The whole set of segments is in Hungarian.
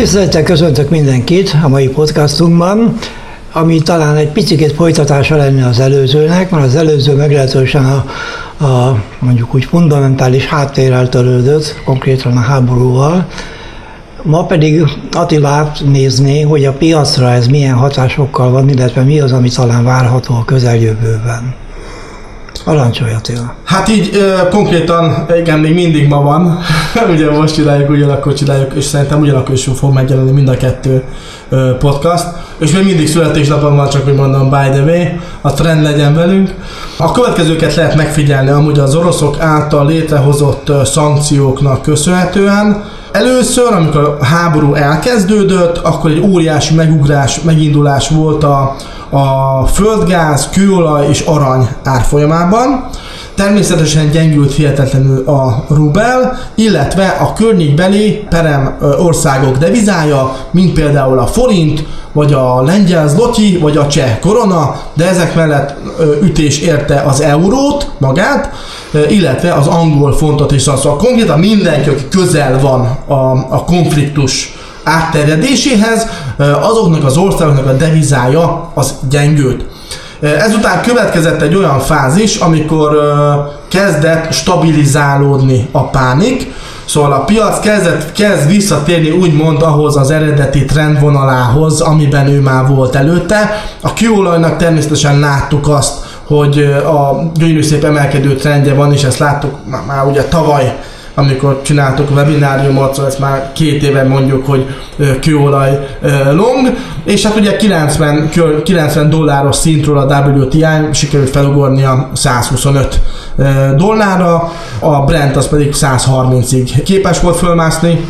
Tisztelettel köszöntök mindenkit a mai podcastunkban, ami talán egy picit folytatása lenne az előzőnek, mert az előző meglehetősen a, a mondjuk úgy fundamentális háttérrel törődött, konkrétan a háborúval. Ma pedig Attilát nézné, hogy a piacra ez milyen hatásokkal van, illetve mi az, ami talán várható a közeljövőben. Parancsolj Attila. Hát így ö, konkrétan, igen, még mindig ma van. Ugye most csináljuk, ugyanakkor csináljuk, és szerintem ugyanakkor is fog megjelenni mind a kettő ö, podcast. És még mindig születésnapom van, csak hogy mondom, by the way, a trend legyen velünk. A következőket lehet megfigyelni amúgy az oroszok által létrehozott ö, szankcióknak köszönhetően. Először, amikor a háború elkezdődött, akkor egy óriási megugrás, megindulás volt a, a földgáz, kőolaj és arany árfolyamában. Természetesen gyengült hihetetlenül a rubel, illetve a környékbeli perem országok devizája, mint például a forint, vagy a lengyel zloty, vagy a cseh korona, de ezek mellett ütés érte az eurót magát, illetve az angol fontot is. Szóval konkrétan mindenki, aki közel van a, a konfliktus átterjedéséhez, azoknak az országoknak a devizája az gyengült. Ezután következett egy olyan fázis, amikor kezdett stabilizálódni a pánik, Szóval a piac kezdett, kezd visszatérni úgymond ahhoz az eredeti trendvonalához, amiben ő már volt előtte. A kőolajnak természetesen láttuk azt, hogy a gyönyörű szép emelkedő trendje van, és ezt láttuk már, már ugye tavaly amikor csináltuk a webináriumot, szóval ezt már két éve mondjuk, hogy kőolaj long, és hát ugye 90, 90 dolláros szintről a WTI sikerült felugorni a 125 dollárra, a Brent az pedig 130-ig képes volt fölmászni,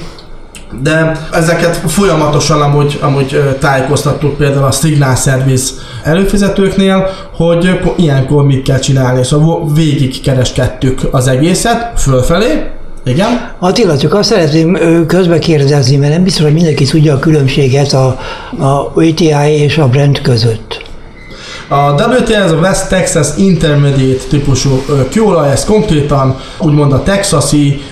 de ezeket folyamatosan amúgy, amúgy tájékoztattuk például a Signal Service előfizetőknél, hogy ilyenkor mit kell csinálni. Szóval végig kereskedtük az egészet fölfelé, igen? Attila, csak azt szeretném közbe kérdezni, mert nem biztos, hogy mindenki tudja a különbséget a, a ATI és a Brent között. A WTI ez a West Texas Intermediate típusú kőolaj, ez konkrétan úgymond a texasi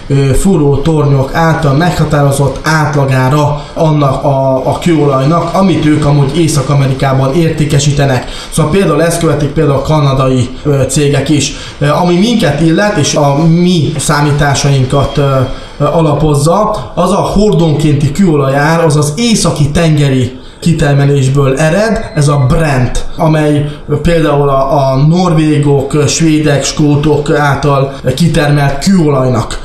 fúró tornyok által meghatározott átlagára annak a, a kőolajnak, amit ők amúgy Észak-Amerikában értékesítenek. Szóval például ezt követik például a kanadai cégek is. Ami minket illet, és a mi számításainkat alapozza, az a hordonkénti kőolajár, az az északi tengeri kitermelésből ered, ez a Brent, amely például a, a norvégok, svédek, skótok által kitermelt kőolajnak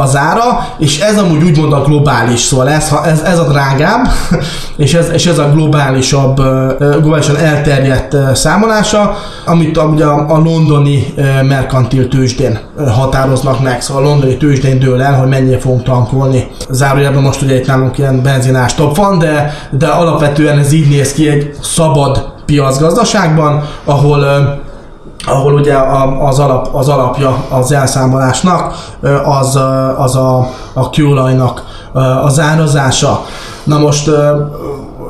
az ára, és ez amúgy úgymond a globális, szóval ez, ez, ez a drágább, és ez, és ez a globálisabb, globálisan elterjedt számolása, amit ugye a, a londoni merkantil tőzsdén határoznak meg, szóval a londoni tőzsdén dől el, hogy mennyire fogunk tankolni. Zárójelben most ugye itt nálunk ilyen benzinás top van, de, de alapvetően ez így néz ki egy szabad piacgazdaságban, ahol ahol ugye az, alap, az alapja az elszámolásnak az, az a, a kőolajnak az árazása. Na most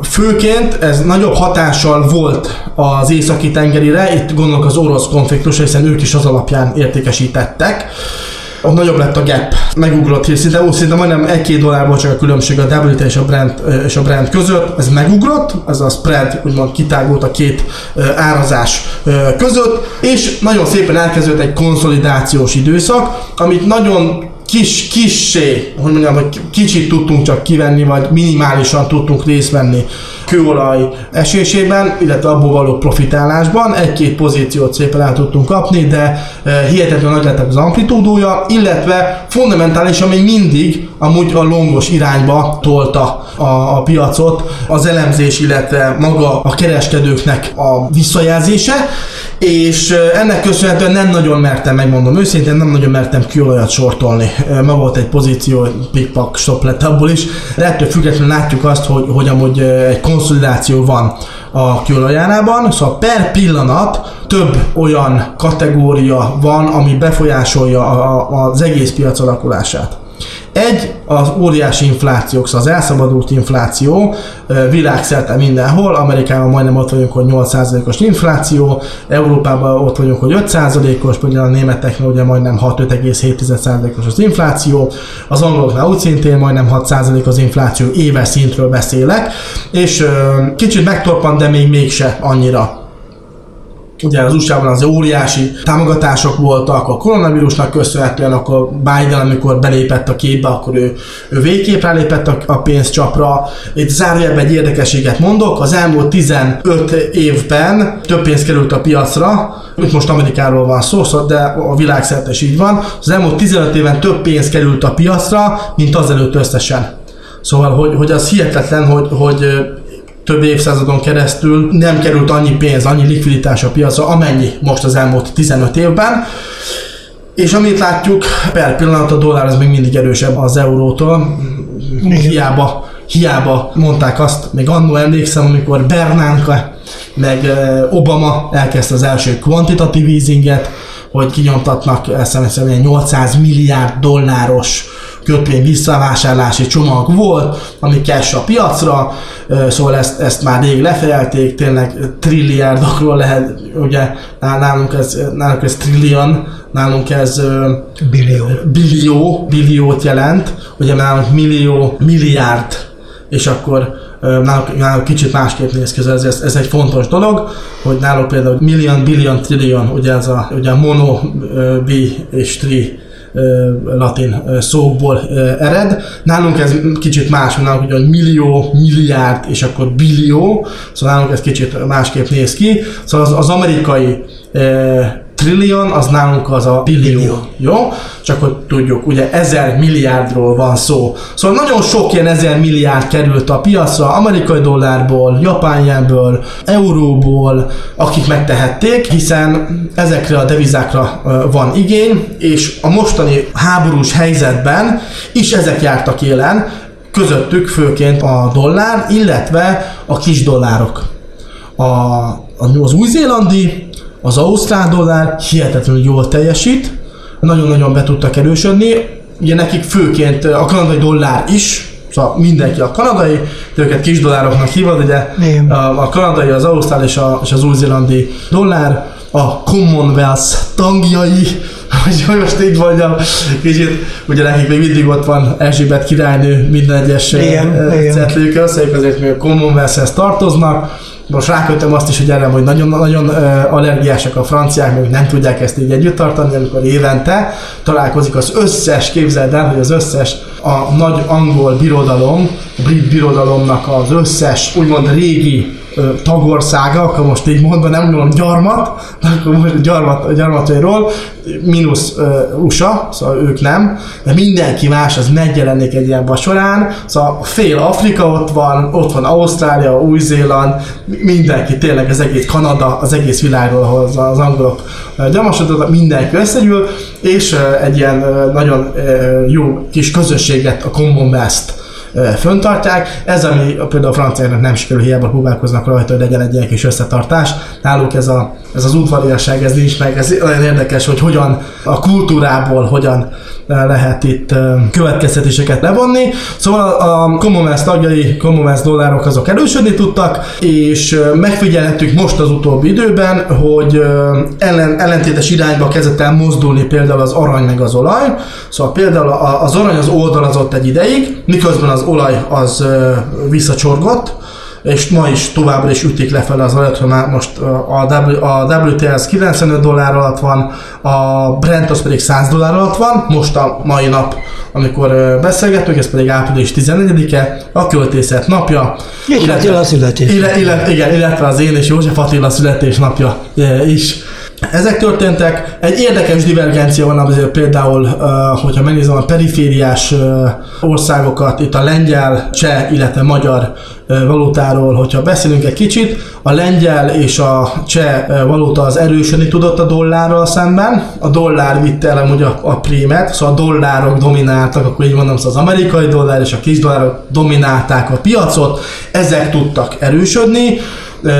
főként ez nagyobb hatással volt az északi tengerire, itt gondolok az orosz konfliktusra, hiszen ők is az alapján értékesítettek ott nagyobb lett a gap, megugrott, és szinte, ó, szinte majdnem egy-két dollárból csak a különbség a WT és a brand, és a brand között, ez megugrott, ez a spread úgymond kitágult a két árazás között, és nagyon szépen elkezdődött egy konszolidációs időszak, amit nagyon kis, kissé, hogy mondjam, hogy kicsit tudtunk csak kivenni, vagy minimálisan tudtunk részt venni kőolaj esésében, illetve abból való profitálásban. Egy-két pozíciót szépen el tudtunk kapni, de e, hihetetlen nagy lett az amplitúdója, illetve fundamentálisan még mindig amúgy a longos irányba tolta a, a piacot az elemzés, illetve maga a kereskedőknek a visszajelzése, és ennek köszönhetően nem nagyon mertem, megmondom őszintén, nem nagyon mertem kőolajat sortolni. Ma volt egy pozíció, pikpak stop lett abból is, de ettől függetlenül látjuk azt, hogy, hogy amúgy egy konszolidáció van a kőolajárában, szóval per pillanat több olyan kategória van, ami befolyásolja a, a, az egész piac alakulását. Egy az óriási inflációk, szóval az elszabadult infláció világszerte mindenhol, Amerikában majdnem ott vagyunk, hogy 8%-os infláció, Európában ott vagyunk, hogy 5%-os, például a németeknél ugye majdnem 6,7%-os az infláció, az angoloknál úgy szintén majdnem 6% az infláció, éves szintről beszélek, és kicsit megtorpant, de még mégse annyira ugye az USA-ban az óriási támogatások voltak a koronavírusnak köszönhetően, akkor Biden, amikor belépett a képbe, akkor ő, ő végképp rálépett a, a pénzcsapra. Itt zárójelben egy érdekességet mondok, az elmúlt 15 évben több pénz került a piacra, itt most Amerikáról van szó, szóval, de a világszerte is így van. Az elmúlt 15 éven több pénz került a piacra, mint azelőtt összesen. Szóval, hogy, hogy az hihetetlen, hogy, hogy több évszázadon keresztül nem került annyi pénz, annyi likviditás a piacra, amennyi most az elmúlt 15 évben. És amit látjuk, per pillanat a dollár az még mindig erősebb az eurótól. Hiába, hiába mondták azt, még annó emlékszem, amikor Bernanke meg Obama elkezdte az első kvantitatív easinget, hogy kinyomtatnak ezt 800 milliárd dolláros kötvény visszavásárlási csomag volt, ami cash a piacra, szóval ezt, ezt már rég lefejelték, tényleg trilliárdokról lehet, ugye nálunk ez, nálunk ez trillion, nálunk ez billió. billió, billiót jelent, ugye nálunk millió, milliárd, és akkor náluk, náluk kicsit másképp néz ki, ez, ez egy fontos dolog, hogy náluk például million, billion, trillion, ugye ez a, ugye a mono, bi és tri latin szókból ered. Nálunk ez kicsit más, nálunk ugye millió, milliárd és akkor billió, szóval nálunk ez kicsit másképp néz ki. Szóval az, az amerikai trillion, az nálunk az a billió, jó? Csak hogy tudjuk, ugye ezer milliárdról van szó. Szóval nagyon sok ilyen ezer milliárd került a piacra, amerikai dollárból, japán jenből, euróból, akik megtehették, hiszen ezekre a devizákra van igény, és a mostani háborús helyzetben is ezek jártak élen, közöttük főként a dollár, illetve a kis dollárok. A, az új-zélandi, az ausztrál dollár hihetetlenül jól teljesít, nagyon-nagyon be tudtak erősödni, ugye nekik főként a kanadai dollár is, szóval mindenki a kanadai, de őket kis dollároknak hívod, ugye? A, a kanadai, az ausztrál és, a, és az új-zélandi dollár, a Commonwealth tagjai, hogy most így mondjam, kicsit, ugye nekik még mindig ott van Erzsébet királynő minden egyes cetlőkön, szóval azért még a Commonwealth-hez tartoznak, most rákötöm azt is, hogy erre, hogy nagyon-nagyon allergiások a franciák, még nem tudják ezt így együtt tartani, amikor évente találkozik az összes, képzeld el, hogy az összes a nagy angol birodalom, a brit birodalomnak az összes úgymond régi tagországa, akkor most így mondva nem mondom gyarmat, akkor most gyarmat, gyarmatairól, mínusz uh, USA, szóval ők nem, de mindenki más az megjelenik egy ilyen vacsorán, szóval fél Afrika ott van, ott van Ausztrália, Új-Zéland, mindenki, tényleg az egész Kanada, az egész világról, ahol az, az angolok gyamasodott, mindenki összegyűl, és uh, egy ilyen uh, nagyon uh, jó kis közösséget, a Commonwealth-t föntartják. Ez, ami például a franciáknak nem sikerül, hiába próbálkoznak rajta, hogy legyen egy ilyen kis összetartás. Náluk ez, a, ez az udvariasság, ez nincs meg. Ez olyan érdekes, hogy hogyan a kultúrából hogyan lehet itt következtetéseket levonni. Szóval a Commonwealth tagjai, Commonwealth dollárok azok erősödni tudtak, és megfigyelhetjük most az utóbbi időben, hogy ellen, ellentétes irányba kezdett el mozdulni például az arany meg az olaj. Szóval például az arany az oldalazott egy ideig, miközben az olaj az visszacsorgott, és ma is továbbra is ütik lefelé az olajat, hogy már most a, w, a WTS 95 dollár alatt van, a Brent az pedig 100 dollár alatt van, most a mai nap, amikor beszélgetünk, ez pedig április 14-e, a költészet napja. És illetve, Attila születés. Illetve, illetve, igen, illetve az én és József Attila születésnapja is. Ezek történtek. Egy érdekes divergencia van azért például, hogyha megnézem a perifériás országokat, itt a lengyel, cseh, illetve magyar valutáról, hogyha beszélünk egy kicsit, a lengyel és a cseh valuta az erősödni tudott a dollárral szemben, a dollár vitte el amúgy a, a prémet, szóval a dollárok domináltak, akkor így mondom, szóval az amerikai dollár és a kis dollárok dominálták a piacot, ezek tudtak erősödni,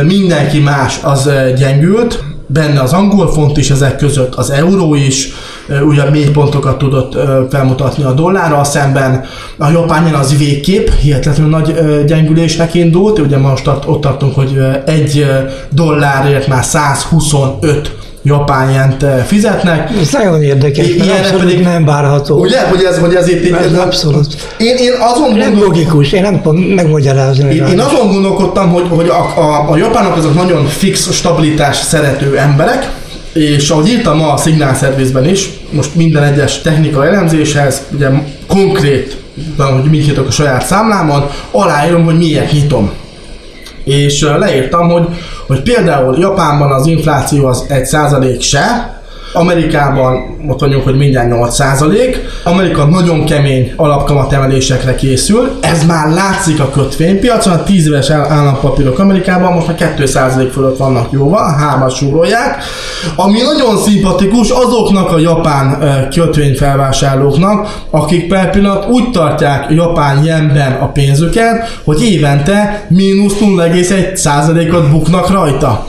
mindenki más az gyengült, benne az angol font is ezek között, az euró is, újabb mélypontokat tudott felmutatni a dollárral szemben. A japán az végképp hihetetlenül nagy gyengülésnek indult, ugye most ott tartunk, hogy egy dollárért már 125 japán jent fizetnek. Ez nagyon érdekes, mert abszolút pedig, nem várható. Ugye, hogy ez, hogy ez itt... Ez abszolút. Én, én azon nem gondol... logikus, én nem tudom megmagyarázni. Én, én azon gondolkodtam, hogy, hogy a, a, a japánok azok nagyon fix stabilitás szerető emberek, és ahogy írtam a Signal Service-ben is, most minden egyes technikai elemzéshez, ugye konkrét, hogy mit nyitok a saját számlámon, aláírom, hogy miért nyitom. És leírtam, hogy, hogy például Japánban az infláció az 1% se, Amerikában ott vagyunk, hogy mindjárt 8%. Amerika nagyon kemény alapkamat emelésekre készül. Ez már látszik a kötvénypiacon, a 10 éves állampapírok Amerikában most már 2% fölött vannak jóval, hármas súrolják. Ami nagyon szimpatikus azoknak a japán kötvényfelvásárlóknak, akik per pillanat úgy tartják japán jenben a pénzüket, hogy évente mínusz 0,1%-ot buknak rajta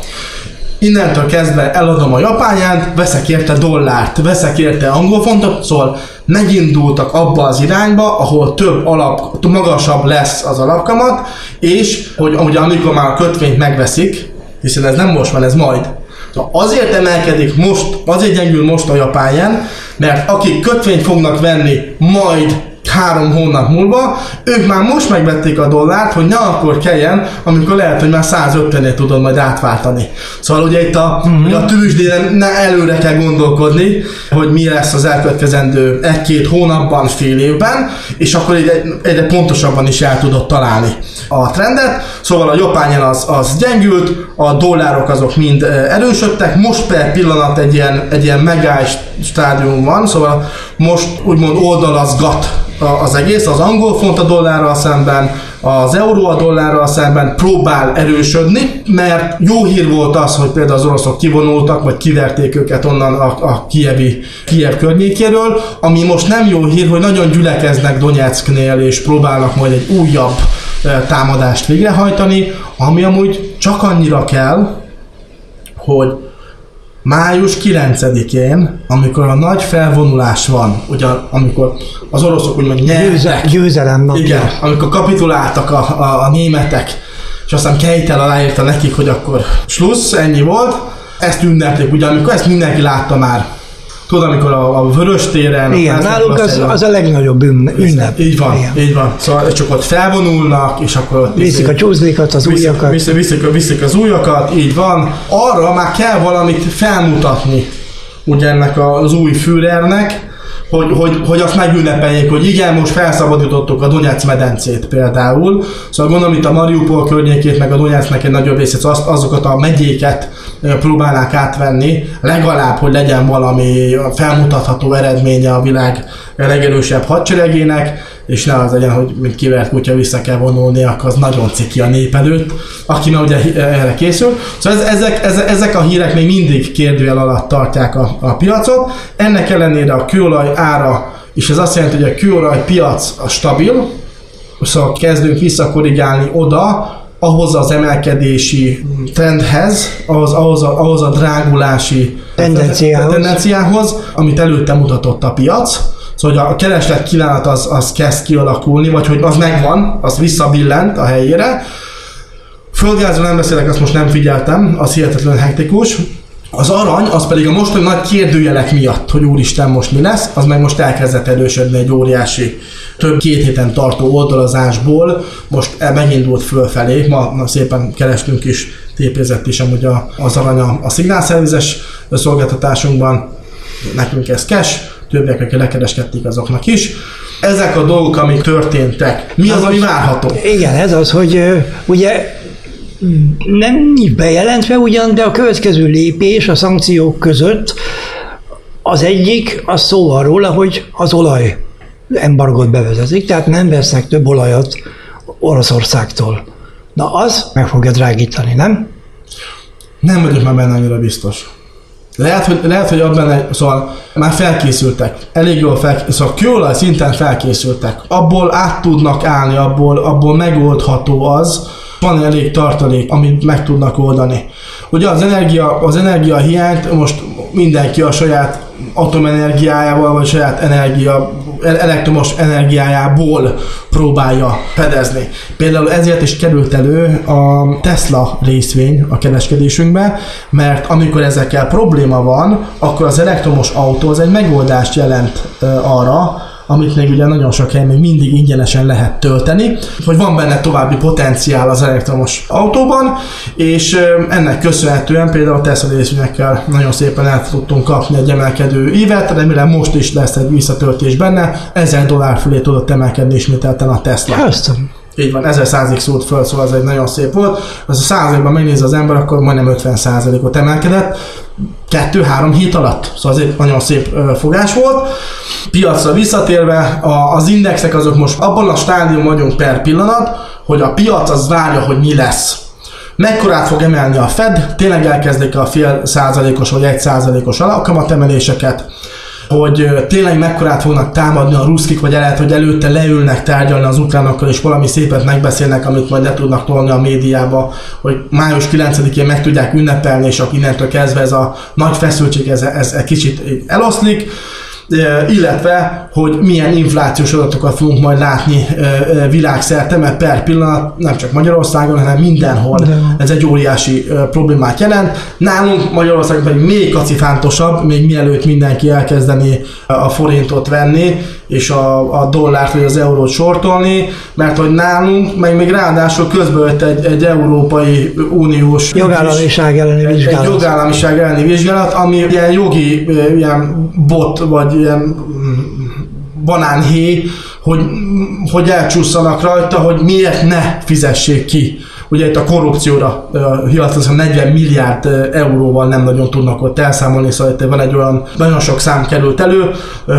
innentől kezdve eladom a japánját, veszek érte dollárt, veszek érte angol fontot, szóval megindultak abba az irányba, ahol több alap, magasabb lesz az alapkamat, és hogy ugye amikor már a kötvényt megveszik, hiszen ez nem most van, ez majd. Szóval azért emelkedik most, azért gyengül most a japán mert akik kötvényt fognak venni majd három hónap múlva, ők már most megvették a dollárt, hogy ne akkor kelljen, amikor lehet, hogy már 150-et tudod majd átváltani. Szóval ugye itt a, uh-huh. a tűzsdén ne előre kell gondolkodni, hogy mi lesz az elkövetkezendő egy-két hónapban, fél évben, és akkor egyre, egyre pontosabban is el tudod találni a trendet. Szóval a japán az, az gyengült, a dollárok azok mind erősödtek, most per pillanat egy ilyen, egy ilyen megállás stádium van, szóval most úgymond oldalazgat az egész, az angol font a dollárral szemben, az euró a dollárral szemben próbál erősödni, mert jó hír volt az, hogy például az oroszok kivonultak, vagy kiverték őket onnan a, a kievi, Kiev környékéről, ami most nem jó hír, hogy nagyon gyülekeznek Donetsknél, és próbálnak majd egy újabb támadást végrehajtani, ami amúgy csak annyira kell, hogy május 9-én, amikor a nagy felvonulás van, ugye amikor az oroszok úgymond nyertek. Győzelem napja. Igen, amikor kapituláltak a, a, a németek, és aztán Keitel aláírta nekik, hogy akkor slussz, ennyi volt, ezt ünneplik, ugye amikor ezt mindenki látta már Tudod, amikor a, a vörös téren... Igen, náluk az, az a legnagyobb ünnep. Így van, Igen. így van. Szóval csak ott felvonulnak, és akkor ott... Viszik a csúzlikat, az viszik, ujjakat. Viszik, viszik, viszik az ujjakat, így van. Arra már kell valamit felmutatni ugye ennek az új Führernek, hogy, hogy, hogy azt megünnepeljék, hogy igen, most felszabadítottuk a Donetsz medencét például. Szóval gondolom itt a Mariupol környékét, meg a Donetsznek egy nagyobb részét, az, azokat a megyéket próbálnák átvenni, legalább, hogy legyen valami felmutatható eredménye a világ legerősebb hadseregének, és ne az legyen, hogy mint kivert kutya vissza kell vonulni, akkor az nagyon ciki a nép előtt, aki már ugye erre készül. Szóval ezek, ezek, ezek a hírek még mindig kérdőjel alatt tartják a, a piacot. Ennek ellenére a kőolaj ára, és ez azt jelenti, hogy a kőolaj piac a stabil, szóval kezdünk visszakorrigálni oda, ahhoz az emelkedési trendhez, ahhoz, ahhoz, a, ahhoz a drágulási tendenciához. tendenciához, amit előtte mutatott a piac. Szóval hogy a kereslet kínálat az, az kezd kialakulni, vagy hogy az megvan, az visszabillent a helyére. Földgázról nem beszélek, azt most nem figyeltem, az hihetetlenül hektikus. Az arany, az pedig a mostani nagy kérdőjelek miatt, hogy úristen most mi lesz, az meg most elkezdett erősödni egy óriási több két héten tartó oldalazásból, most megindult fölfelé, ma, ma szépen kerestünk is, tépézett is amúgy az arany a, a szignálszervizes szolgáltatásunkban, nekünk ez cash, többiek, akik lekereskedték azoknak is. Ezek a dolgok, amik történtek, mi az, ami várható? Igen, ez az, hogy ugye nem bejelentve ugyan, de a következő lépés a szankciók között az egyik, az szó arról, hogy az olaj embargót bevezetik, tehát nem vesznek több olajat Oroszországtól. Na az meg fogja drágítani, nem? Nem vagyok már benne annyira biztos. Lehet, hogy, lehet, hogy abban szóval már felkészültek. Elég jól felkészültek. Szóval kőolaj szinten felkészültek. Abból át tudnak állni, abból, abból megoldható az, van elég tartalék, amit meg tudnak oldani. Ugye az energia, az energia hiányt most mindenki a saját atomenergiájával, vagy saját energia, elektromos energiájából próbálja fedezni. Például ezért is került elő a Tesla részvény a kereskedésünkbe, mert amikor ezekkel probléma van, akkor az elektromos autó az egy megoldást jelent arra, amit még ugye nagyon sok helyen még mindig ingyenesen lehet tölteni, hogy van benne további potenciál az elektromos autóban, és ennek köszönhetően például a Tesla részvényekkel nagyon szépen el tudtunk kapni egy emelkedő évet, remélem most is lesz egy visszatöltés benne, 1000 dollár fölé tudott emelkedni ismételten a Tesla. Köszönöm. Így van, 1000 százalék szólt föl, szóval ez egy nagyon szép volt. Az a százalékban megnéz az ember, akkor majdnem 50 százalékot emelkedett. Kettő-három hét alatt. Szóval ez egy nagyon szép fogás volt. Piacra visszatérve, az indexek azok most abban a stádium vagyunk per pillanat, hogy a piac az várja, hogy mi lesz. Mekkorát fog emelni a Fed, tényleg elkezdik a fél százalékos vagy egy százalékos emeléseket hogy tényleg mekkorát fognak támadni a ruszkik, vagy lehet, hogy előtte leülnek tárgyalni az ukránokkal, és valami szépet megbeszélnek, amit majd le tudnak tolni a médiába, hogy május 9-én meg tudják ünnepelni, és akkor innentől kezdve ez a nagy feszültség, ez, ez, ez kicsit eloszlik. Illetve, hogy milyen inflációs adatokat fogunk majd látni világszerte, mert per pillanat nem csak Magyarországon, hanem mindenhol ez egy óriási problémát jelent. Nálunk Magyarországon pedig még kacifántosabb, még mielőtt mindenki elkezdeni a forintot venni, és a, a dollárt vagy az eurót sortolni, mert hogy nálunk, meg még ráadásul közben egy, egy Európai Uniós jogállamiság elleni vizsgálat. Egy jogállamiság elleni vizsgálat, ami ilyen jogi ilyen bot, vagy ilyen mm, banánhé, hogy, hogy elcsúszanak rajta, hogy miért ne fizessék ki Ugye itt a korrupcióra hivatalosan 40 milliárd euróval nem nagyon tudnak ott elszámolni, szóval itt van egy olyan, nagyon sok szám került elő,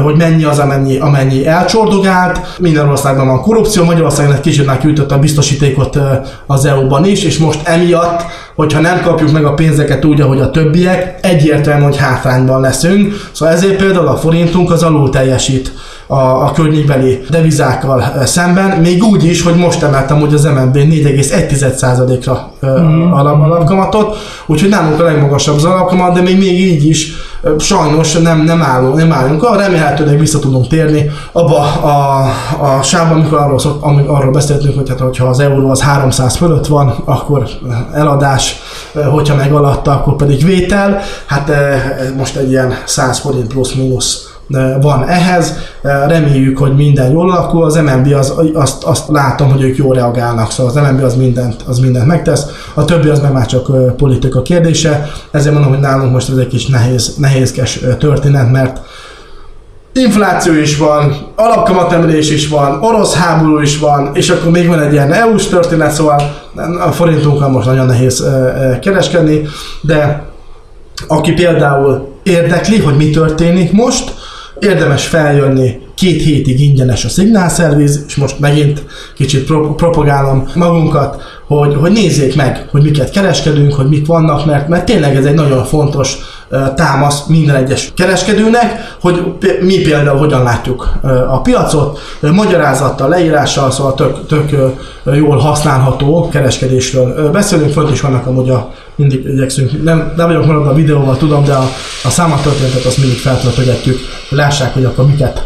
hogy mennyi az, amennyi, amennyi elcsordogált. Minden országban van korrupció, Magyarországon egy kicsit megküldött a biztosítékot az EU-ban is, és most emiatt hogyha nem kapjuk meg a pénzeket úgy, ahogy a többiek, egyértelmű, hogy hátrányban leszünk. Szóval ezért például a forintunk az alul teljesít a, a környékbeli devizákkal szemben, még úgy is, hogy most emeltem hogy az MNB 4,1%-ra mm. alap, alapkamatot, úgyhogy nálunk a legmagasabb az alapkamat, de még, még így is sajnos nem, nem, állunk, nem állunk arra, remélhetőleg vissza tudunk térni abba a, a sávban, amikor arról, szok, arról beszéltünk, hogy hát, hogyha az euró az 300 fölött van, akkor eladás, hogyha meg alatta, akkor pedig vétel. Hát most egy ilyen 100 forint plusz-minusz van ehhez. Reméljük, hogy minden jól alakul. Az MNB az, azt, azt látom, hogy ők jól reagálnak, szóval az MNB az mindent, az mindent megtesz. A többi az meg már csak politika kérdése. Ezért mondom, hogy nálunk most ez egy kis nehéz, nehézkes történet, mert infláció is van, alapkamatemelés is van, orosz háború is van, és akkor még van egy ilyen EU-s történet, szóval a forintunkkal most nagyon nehéz kereskedni, de aki például érdekli, hogy mi történik most, érdemes feljönni, két hétig ingyenes a szignálszerviz, és most megint kicsit pro- propagálom magunkat, hogy, hogy nézzék meg, hogy miket kereskedünk, hogy mik vannak, mert, mert tényleg ez egy nagyon fontos támasz minden egyes kereskedőnek, hogy mi például hogyan látjuk a piacot, magyarázattal, leírással, szóval tök, tök jól használható kereskedésről beszélünk, fönt is vannak amúgy a, mindig igyekszünk, nem, nem vagyok maradva a videóval, tudom, de a, a számattörténetet azt mindig feltöltögetjük, lássák, hogy akkor miket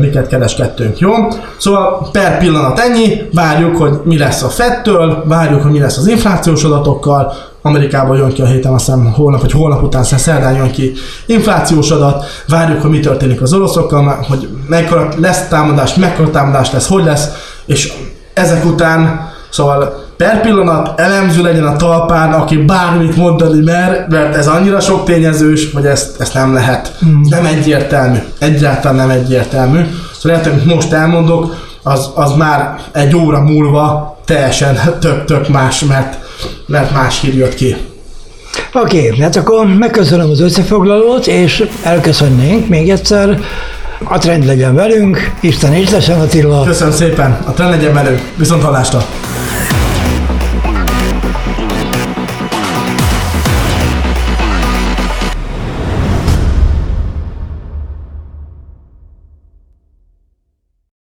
miket kereskedtünk, jó? Szóval per pillanat ennyi, várjuk, hogy mi lesz a fettől, várjuk, hogy mi lesz az inflációs adatokkal, Amerikában jön ki a héten, azt hiszem holnap, vagy holnap után, aztán szerdán jön ki inflációs adat, várjuk, hogy mi történik az oroszokkal, hogy mekkora lesz támadás, mekkora támadás lesz, hogy lesz, és ezek után, szóval per pillanat elemző legyen a talpán, aki bármit mondani mer, mert ez annyira sok tényezős, hogy ezt, ezt nem lehet. Mm. Nem egyértelmű. Egyáltalán nem egyértelmű. Szóval lehet, hogy most elmondok, az, az már egy óra múlva teljesen tök-tök más, mert, mert más hír jött ki. Oké, okay, hát akkor megköszönöm az összefoglalót, és elköszönnénk még egyszer. A trend legyen velünk, Isten is lesen Attila. Köszönöm szépen, a trend legyen velünk, viszont hallásra.